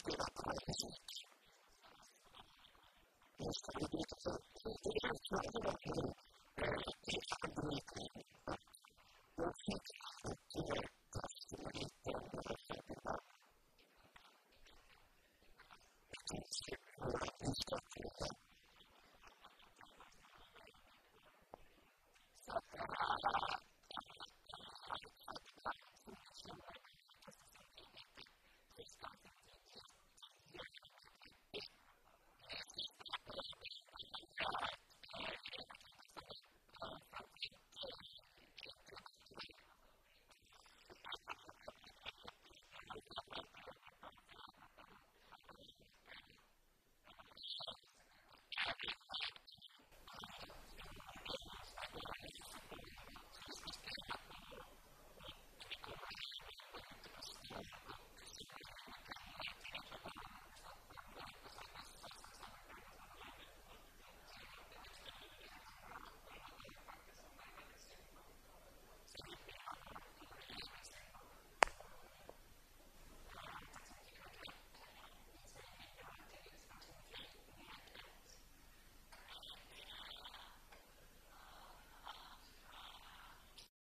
school about the right vision. There's going to be a